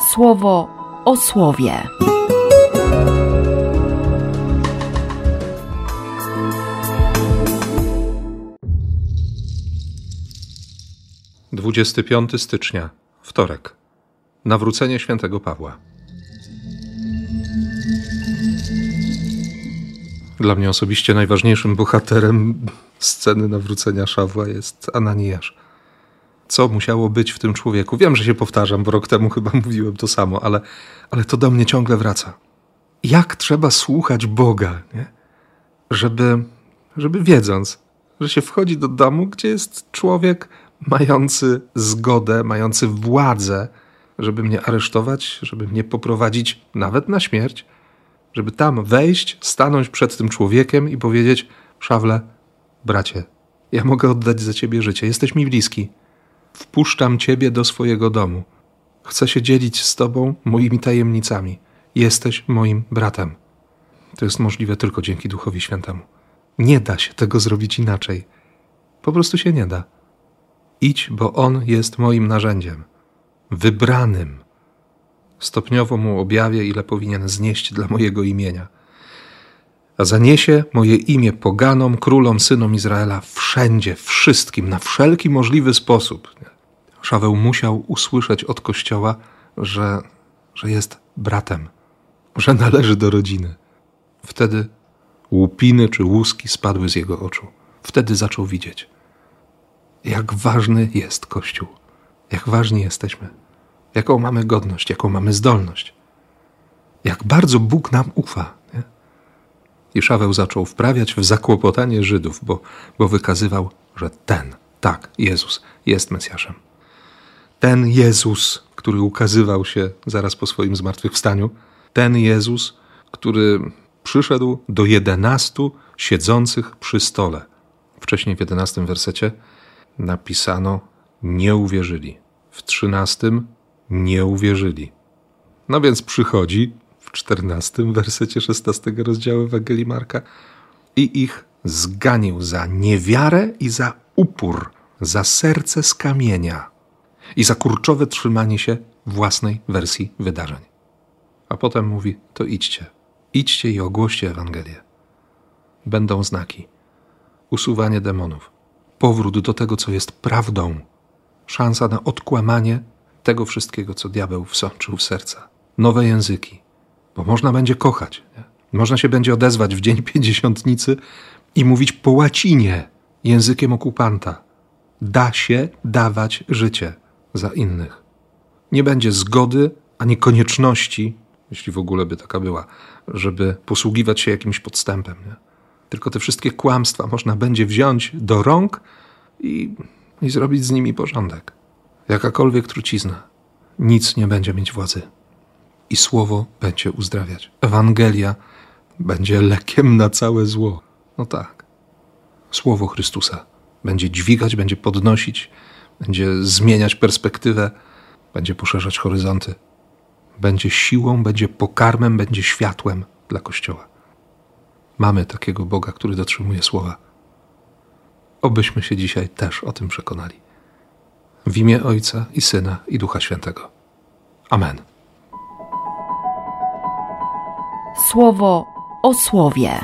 słowo o słowie. Dwudziesty piąty stycznia, wtorek. Nawrócenie świętego Pawła. Dla mnie osobiście najważniejszym bohaterem sceny nawrócenia Szawła jest Ananiasz. Co musiało być w tym człowieku? Wiem, że się powtarzam, bo rok temu chyba mówiłem to samo, ale, ale to do mnie ciągle wraca. Jak trzeba słuchać Boga, nie? Żeby, żeby wiedząc, że się wchodzi do domu, gdzie jest człowiek mający zgodę, mający władzę, żeby mnie aresztować, żeby mnie poprowadzić nawet na śmierć, żeby tam wejść, stanąć przed tym człowiekiem i powiedzieć: Szawle, bracie, ja mogę oddać za ciebie życie, jesteś mi bliski. Wpuszczam ciebie do swojego domu. Chcę się dzielić z tobą moimi tajemnicami. Jesteś moim bratem. To jest możliwe tylko dzięki Duchowi Świętemu. Nie da się tego zrobić inaczej. Po prostu się nie da. Idź, bo On jest moim narzędziem, wybranym. Stopniowo mu objawię, ile powinien znieść dla mojego imienia. A zaniesie moje imię poganom, królom, synom Izraela wszędzie, wszystkim, na wszelki możliwy sposób. Szaweł musiał usłyszeć od Kościoła, że, że jest bratem, że należy do rodziny. Wtedy łupiny czy łuski spadły z jego oczu. Wtedy zaczął widzieć, jak ważny jest Kościół, jak ważni jesteśmy, jaką mamy godność, jaką mamy zdolność, jak bardzo Bóg nam ufa. Nie? I Szaweł zaczął wprawiać w zakłopotanie Żydów, bo, bo wykazywał, że ten, tak, Jezus, jest Mesjaszem. Ten Jezus, który ukazywał się zaraz po swoim zmartwychwstaniu, ten Jezus, który przyszedł do jedenastu siedzących przy stole. Wcześniej w jedenastym wersecie napisano nie uwierzyli. W trzynastym nie uwierzyli. No więc przychodzi w czternastym wersecie szesnastego rozdziału Ewangelii Marka i ich zganił za niewiarę i za upór, za serce z kamienia i za kurczowe trzymanie się własnej wersji wydarzeń. A potem mówi: To idźcie, idźcie i ogłoście Ewangelię. Będą znaki, usuwanie demonów, powrót do tego, co jest prawdą, szansa na odkłamanie tego wszystkiego, co diabeł wsączył w serca, nowe języki, bo można będzie kochać. Nie? Można się będzie odezwać w dzień pięćdziesiątnicy i mówić po łacinie, językiem okupanta. Da się dawać życie za innych. Nie będzie zgody ani konieczności, jeśli w ogóle by taka była, żeby posługiwać się jakimś podstępem. Nie? Tylko te wszystkie kłamstwa można będzie wziąć do rąk i, i zrobić z nimi porządek. Jakakolwiek trucizna, nic nie będzie mieć władzy. I słowo będzie uzdrawiać. Ewangelia będzie lekiem na całe zło. No tak. Słowo Chrystusa będzie dźwigać, będzie podnosić, będzie zmieniać perspektywę, będzie poszerzać horyzonty. Będzie siłą, będzie pokarmem, będzie światłem dla Kościoła. Mamy takiego Boga, który dotrzymuje słowa. Obyśmy się dzisiaj też o tym przekonali. W imię Ojca i Syna i Ducha Świętego. Amen. Słowo o słowie.